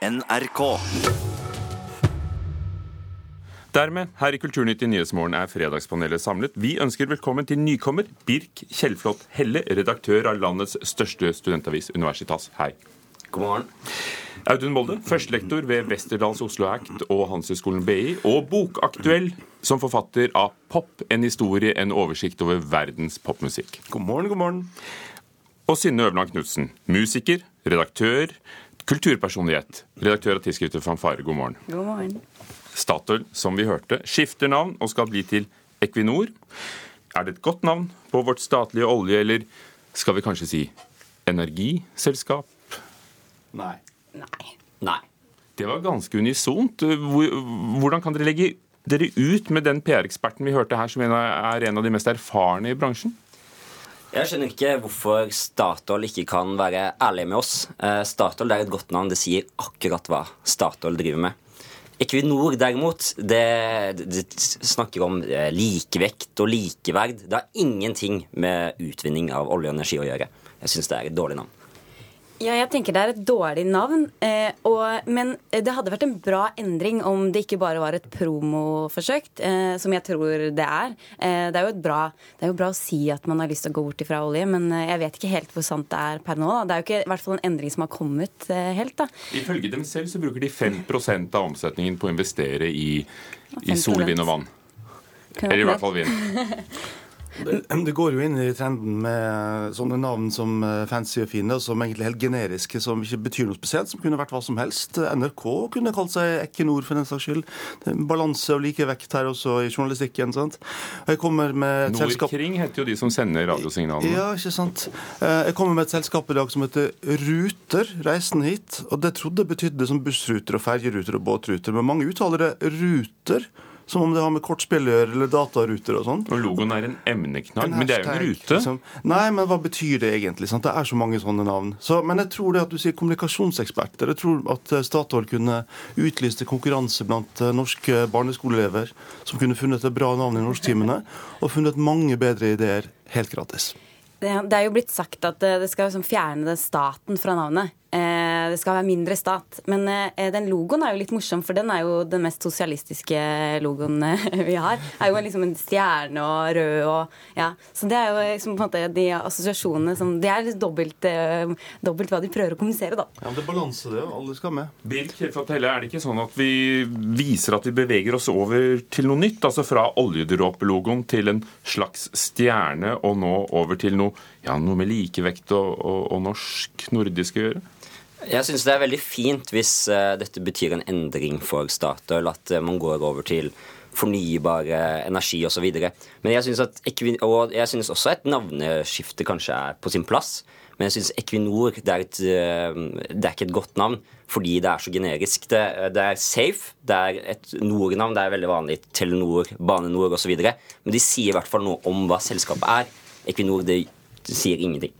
NRK. Dermed, her i Kulturnytt i Nyhetsmorgen er Fredagspanelet samlet. Vi ønsker velkommen til nykommer Birk Kjellflot Helle, redaktør av landets største studentavis, Universitas. Hei. God morgen. Audun Molde, førstelektor ved Westerdals Oslo Act og Handelshøyskolen BI, og bokaktuell som forfatter av Pop, en historie, en oversikt over verdens popmusikk. God morgen, god morgen. Og Synne Øverland Knutsen, musiker, redaktør, kulturpersonlighet, redaktør av tidsskriftet Fanfare. God morgen. God morgen. Statoil, som vi hørte, skifter navn og skal bli til Equinor. Er det et godt navn på vårt statlige olje, eller skal vi kanskje si energiselskap? Nei. Nei. Nei. Det var ganske unisont. Hvordan kan dere legge dere ut med den PR-eksperten vi hørte her, som er en av de mest erfarne i bransjen? Jeg skjønner ikke hvorfor Statoil ikke kan være ærlig med oss. Eh, Statoil er et godt navn. Det sier akkurat hva Statoil driver med. Equinor derimot, det, det snakker om eh, likevekt og likeverd. Det har ingenting med utvinning av olje og energi å gjøre. Jeg syns det er et dårlig navn. Ja, jeg tenker det er et dårlig navn. Eh, og, men det hadde vært en bra endring om det ikke bare var et promoforsøk, eh, som jeg tror det er. Eh, det, er jo et bra, det er jo bra å si at man har lyst til å gå bort ifra olje, men eh, jeg vet ikke helt hvor sant det er per nå. Da. Det er jo ikke i hvert fall en endring som har kommet eh, helt. da. Ifølge dem selv så bruker de 5% av omsetningen på å investere i, i 5%. sol, vind og vann. Eller i hvert fall vind. Det, det går jo inn i trenden med sånne navn som eh, fancy og fine, og som egentlig er helt generiske, som ikke betyr noe spesielt, som kunne vært hva som helst. NRK kunne kalt seg Equinor, for den saks skyld. Det er en balanse og likevekt her også i journalistikken. sant? Jeg kommer med et selskap Nordkring heter jo de som sender radiosignalene. Ja, ikke sant. Eh, Jeg kommer med et selskap i dag som heter Ruter, reisen hit. Og det trodde betydde som bussruter og ferjeruter og båtruter, men mange uttaler det ruter. Som om det har med kortspill å gjøre, eller dataruter og sånn. Og logoen er en emneknagg, men det er jo en rute. liksom. Nei, men hva betyr det egentlig? Sant? Det er så mange sånne navn. Så, men jeg tror det at du sier kommunikasjonseksperter. Jeg tror at eh, Statoil kunne utlyst konkurranse blant eh, norske barneskoleelever som kunne funnet et bra navn i norsktimene, og funnet mange bedre ideer helt gratis. Det, det er jo blitt sagt at eh, det skal liksom fjerne det staten fra navnet. Eh, det skal være mindre stat. Men eh, den logoen er jo litt morsom, for den er jo den mest sosialistiske logoen eh, vi har. er jo liksom en stjerne og rød og ja. Så det er jo liksom på en måte de assosiasjonene som Det er dobbelt, eh, dobbelt hva de prøver å kommunisere, da. Ja, men Det er balanse, det. Alle skal med. Birk Helle, er det ikke sånn at vi viser at vi beveger oss over til noe nytt? Altså fra oljedråpelogoen til en slags stjerne, og nå over til noe, ja, noe med likevekt og, og, og norsk, nordisk å gjøre? Jeg syns det er veldig fint hvis uh, dette betyr en endring for Statoil, at uh, man går over til fornybare energi osv. Men jeg syns også et navneskifte kanskje er på sin plass. Men jeg syns Equinor det er, et, eh, det er ikke et godt navn fordi det er så generisk. Det, det er safe, det er et Nord-navn, det er veldig vanlig. Telenor, Bane Nor osv. Men de sier i hvert fall noe om hva selskapet er. Equinor det, det sier ingenting.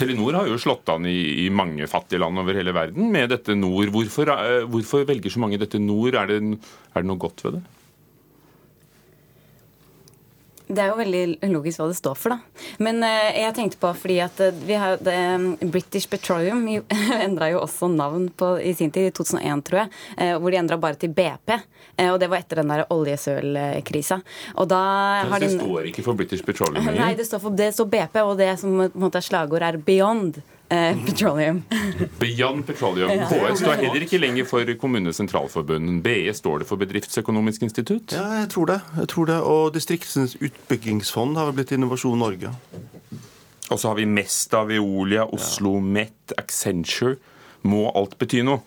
Telenor har jo slått an i, i mange fattige land over hele verden med dette Nord. Hvorfor, eh, hvorfor velger så mange dette Nord? Er det, er det noe godt ved det? Det er jo veldig logisk hva det står for, da. Men eh, jeg tenkte på fordi at eh, vi har det, um, British Petroleum endra jo også navn på, i sin tid, i 2001, tror jeg. Eh, hvor de endra bare til BP. Eh, og det var etter den der oljesølkrisa. Og da har det står ikke for British Petroleum Nei, det står, for, det står BP, og det som på en måte er slagord, er Beyond eh, Petroleum. Beyond Petroleum. KS står heller ikke lenger for Kommunenes Sentralforbund. BE står det for Bedriftsøkonomisk institutt. Ja, jeg tror det. jeg tror det. Og Distriktens utbyggingsfond har vel blitt Innovasjon Norge. Og så har vi Mesta, Veolia, Oslo Met, Accenture. Må alt bety noe?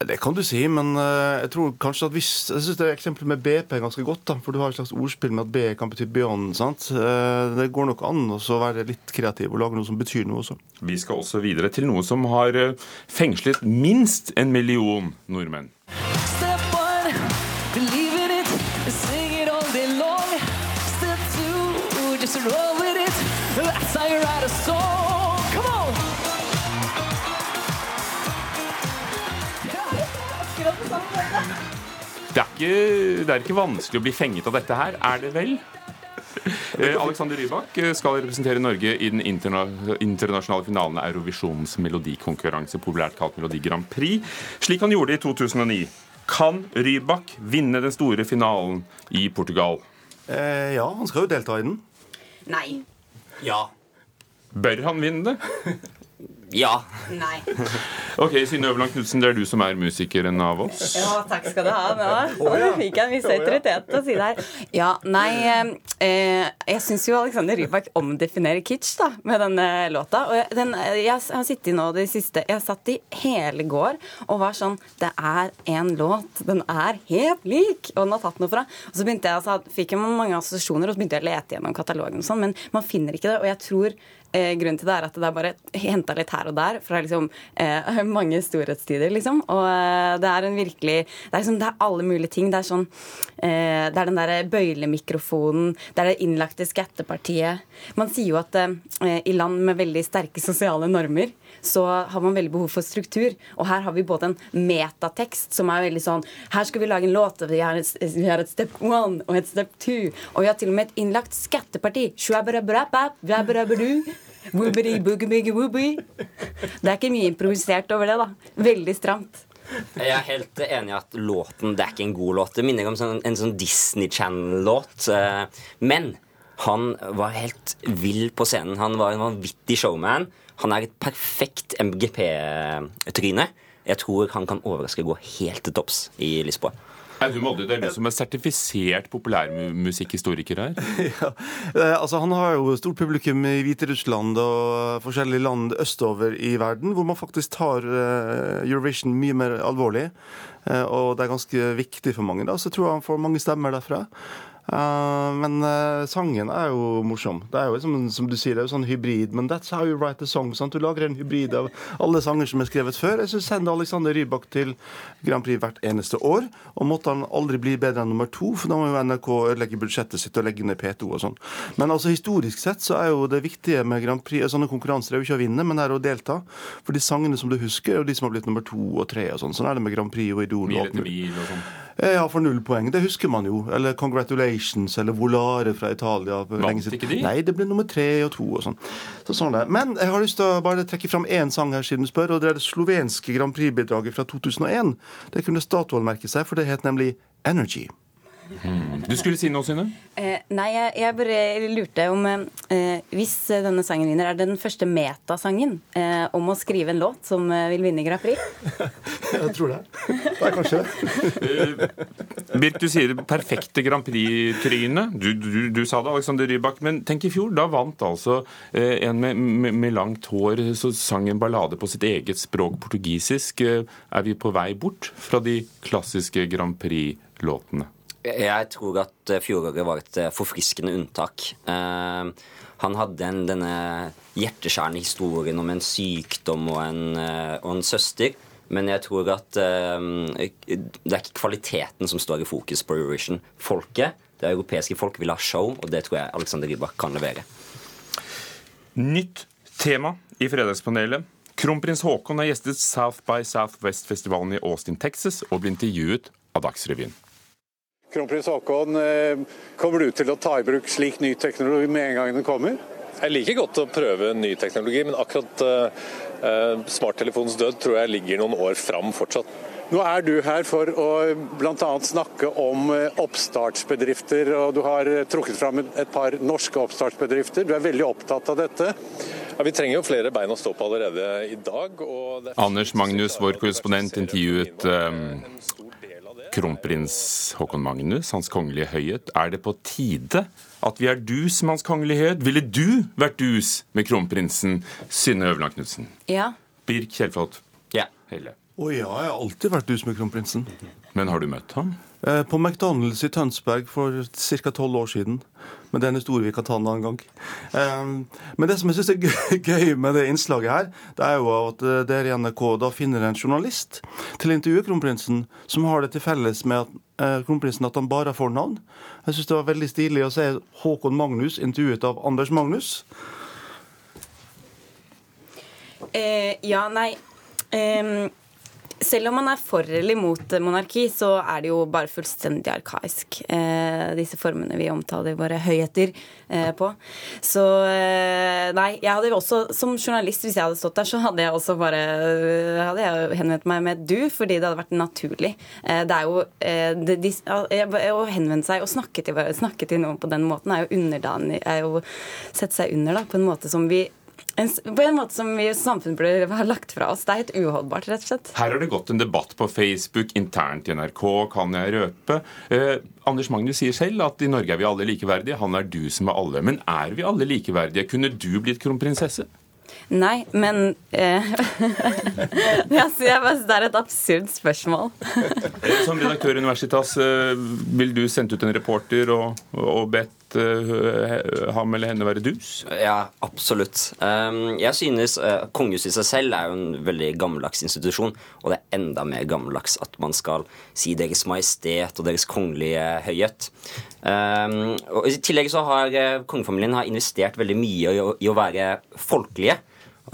Det kan du si, men eh, jeg tror kanskje at hvis Jeg syns eksempelet med BP er ganske godt. da, For du har et slags ordspill med at B kan bety beyond. sant? Eh, Det går nok an å være litt kreativ og lage noe som betyr noe også. Vi skal også videre til noe som har eh, fengslet minst en million nordmenn. Just roll with it. That's how you write a song. Ikke, det er ikke vanskelig å bli fenget av dette her, er det vel? Eh, Alexander Rybak eh, skal representere Norge i den interna internasjonale finalen av Eurovisjonens melodikonkurranse, populært kalt Melodi Grand Prix, slik han gjorde i 2009. Kan Rybak vinne den store finalen i Portugal? Eh, ja, han skal jo delta i den. Nei. Ja. Bør han vinne det? Ja. Nei. Ok, Synne Øverland Knutsen, det er du som er musikeren av oss. Ja, takk skal du ha. Nå Oi, fikk jeg en viss autoritet til å si det her. Ja, nei eh, Jeg syns jo Alexander Rybak omdefinerer kitsch da, med denne låta. Og den, jeg har sittet nå det siste Jeg satt i hele går og var sånn Det er en låt. Den er helt lik! Og den har tatt noe fra. Og så begynte jeg, altså, fikk jeg mange assosiasjoner, og så begynte jeg å lete gjennom katalogen, og sånn, men man finner ikke det. Og jeg tror eh, grunnen til det er at det er bare henta litt her og der fra liksom, eh, mange storhetstider, liksom. Og eh, det er en virkelig Det er, liksom, det er alle mulige ting. Det er sånn eh, Det er den derre bøylemikrofonen, det er det innlagte skattepartiet. Man sier jo at eh, i land med veldig sterke sosiale normer, så har man veldig behov for struktur. Og her har vi både en metatekst som er veldig sånn Her skal vi lage en låt, og vi har et, vi har et step one og et step two. Og vi har til og med et innlagt skatteparti. Shuabarabarabbab, vabarababu, woobidi. Det er ikke mye improvisert over det, da. Veldig stramt. Jeg er helt enig i at låten det er ikke en god låt. Det minner om sånn, en sånn Disney Channel-låt. eh, Men han var helt vill på scenen. Han var en vanvittig showman. Han er et perfekt MGP-tryne. Jeg tror han kan overraske gå helt til topps i Lisboa. Audun Molde, det er du som er sertifisert populærmusikkhistoriker her. Ja. Eh, altså, han har jo stort publikum i Hviterussland og forskjellige land østover i verden, hvor man faktisk tar eh, Eurovision mye mer alvorlig. Eh, og det er ganske viktig for mange. da, Så jeg tror han får mange stemmer derfra. Eh, men uh, sangen er jo morsom. Det er jo som, som du sier, det er jo sånn hybrid. Men that's how you write a song. Sant? Du lager en hybrid av alle sanger som er skrevet før. Jeg syns send Alexander Rybak til Grand Prix hvert eneste år. Og måtte han aldri bli bedre enn nummer to, for da må jo NRK ødelegge budsjettet sitt og legge ned P2 og sånn. Men altså historisk sett så er jo det viktige med Grand Prix sånne konkurranser er jo ikke å vinne, men det er å delta. For de sangene som du husker, er de som har blitt nummer to og tre og sånn. Sånn er det med Grand Prix og Idol. og Mil etter mil og sånn. Ja, for null poeng. Det husker man jo. Eller Congratulations eller Volare fra Italia. Vant ikke de? Nei, det ble nummer tre og to og sånn. Så sånn det. Men jeg har lyst til å bare trekke fram én sang her siden du spør, og det er det slovenske Grand Prix-bidraget fra 2001. Det kunne Statoil merke seg, for det het nemlig Energy. Du skulle si noe, Synne? Eh, nei, jeg, jeg bare lurte om eh, Hvis denne sangen vinner, er det den første metasangen eh, om å skrive en låt som eh, vil vinne Grand Prix? Jeg tror det. Det er kanskje det. Birk, du sier det perfekte Grand Prix-tryne. Du, du, du sa det, Alexander Rybak. Men tenk i fjor, da vant altså eh, en med, med, med langt hår så sang en ballade på sitt eget språk, portugisisk. Eh, er vi på vei bort fra de klassiske Grand Prix-låtene? Jeg tror at eh, fjoråret var et eh, forfriskende unntak. Eh, han hadde en, denne hjerteskjærende historien om en sykdom og en, og en søster. Men jeg tror at det er ikke kvaliteten som står i fokus på Eurovision. Folket, det europeiske folk, vil ha show, og det tror jeg Alexander Rybak kan levere. Nytt tema i Fredagspanelet. Kronprins Haakon har gjestet South by Southwest-festivalen i Austin, Texas, og ble intervjuet av Dagsrevyen. Kronprins Haakon, eh, kommer du til å ta i bruk slik ny teknologi med en gang den kommer? Jeg liker godt å prøve ny teknologi, men akkurat uh, smarttelefonens død tror jeg ligger noen år fram fortsatt. Nå er du her for å bl.a. snakke om oppstartsbedrifter, og du har trukket fram et par norske oppstartsbedrifter. Du er veldig opptatt av dette. Ja, vi trenger jo flere bein å stå på allerede i dag. Og det er Anders Magnus, vår korrespondent, intervjuet um, kronprins Haakon Magnus, Hans Kongelige Høyhet. Er det på tide at vi er dus med Hans Kongelige Høyhet? Ville du vært dus med kronprinsen Synne Øverland Knutsen? Ja. Birk Kjellflot Ja. Helle. Å ja, jeg har alltid vært dus med kronprinsen. Men har du møtt ham? Eh, På McDonald's i Tønsberg for ca. tolv år siden. Men det er en historie vi kan ta en annen gang. Eh, Men det som jeg syns er gøy- med det innslaget her, det er jo at eh, dere i NRK da finner en journalist til å intervjue kronprinsen, som har det til felles med at kronprinsen at han bare har fornavn. Jeg syns det var veldig stilig å se Håkon Magnus intervjuet av Anders Magnus. Eh, ja, nei Ehm, selv om man er for eller imot monarki, så er det jo bare fullstendig arkaisk, eh, disse formene vi omtaler våre høyheter eh, på. Så eh, nei, jeg hadde jo også som journalist, hvis jeg hadde stått der, så hadde jeg også bare hadde jeg henvendt meg med du, fordi det hadde vært naturlig. Eh, det er jo det, de, eh, Å henvende seg og snakke til, snakke til noen på den måten er jo underdanig, er jo sette seg under da, på en måte som vi en, på en måte som vi samfunnet burde ha lagt fra oss. Det er helt uholdbart, rett og slett. Her har det gått en debatt på Facebook internt i NRK, kan jeg røpe. Eh, Anders Magnus sier selv at i Norge er vi alle likeverdige. Han er du som er alle. Men er vi alle likeverdige? Kunne du blitt kronprinsesse? Nei, men eh, jeg synes Det er et absurd spørsmål. Som redaktør i Universitas, eh, vil du sendt ut en reporter og, og bedt eh, ham eller henne være dus? Ja, absolutt. Um, jeg synes uh, Kongehuset i seg selv er jo en veldig gammeldags institusjon, og det er enda mer gammeldags at man skal si Deres Majestet og Deres Kongelige Høyhet. Um, og I tillegg så har uh, kongefamilien har investert veldig mye i å, være folkelige.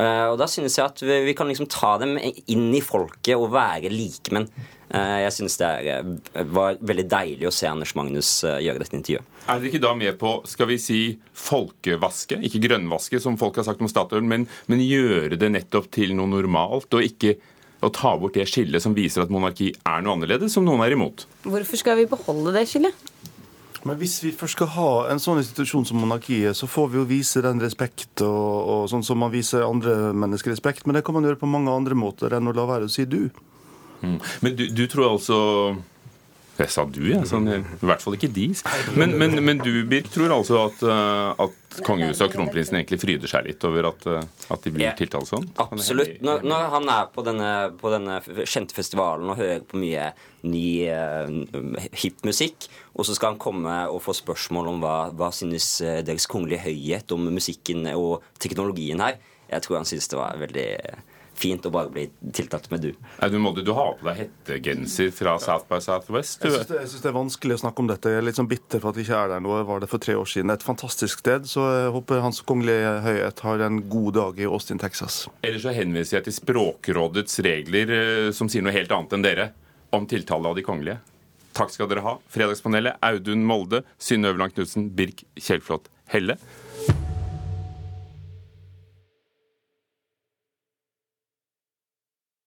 Og da synes jeg at vi, vi kan liksom ta dem inn i folket og være likemenn. Uh, jeg synes det er, uh, var veldig deilig å se Anders Magnus uh, gjøre dette intervjuet. Er dere ikke da med på skal vi si, folkevaske, ikke grønnvaske, som folk har sagt om Statoil, men, men gjøre det nettopp til noe normalt, og ikke å ta bort det skillet som viser at monarki er noe annerledes, som noen er imot? Hvorfor skal vi beholde det skillet? Men hvis vi først skal ha en sånn institusjon som monarkiet, så får vi jo vise den respekt, og, og sånn som man viser andre mennesker respekt. Men det kan man gjøre på mange andre måter enn å la være å si du. Mm. Men du, du tror altså Jeg sa du, jeg. Sånn, I hvert fall ikke de. Men, men, men du, Birk, tror altså at, uh, at kongehuset og kronprinsen egentlig fryder seg litt over at, uh, at de blir tiltalt sånn? Absolutt. Når, når han er på denne, på denne kjente festivalen og hører på mye ny uh, hipp musikk, og så skal han komme og få spørsmål om hva, hva synes eh, Deres Kongelige Høyhet om musikken og teknologien her, jeg tror han synes det var veldig fint å bare bli tiltalt med du. Nei, Du, må, du har på deg hettegenser fra South by Southwest. Jeg Du. syns det, jeg synes det er vanskelig å snakke om dette. Jeg er litt sånn bitter for at vi ikke er der nå. Jeg var det for tre år siden. Et fantastisk sted, så jeg håper Hans Kongelige Høyhet har en god dag i Austin, Texas. Ellers så henviser jeg til Språkrådets regler, eh, som sier noe helt annet enn dere, om tiltale av de kongelige. Takk skal dere ha. Fredagspanelet Audun Molde, Synne Øverland Knutsen, Birk Kjellflot Helle.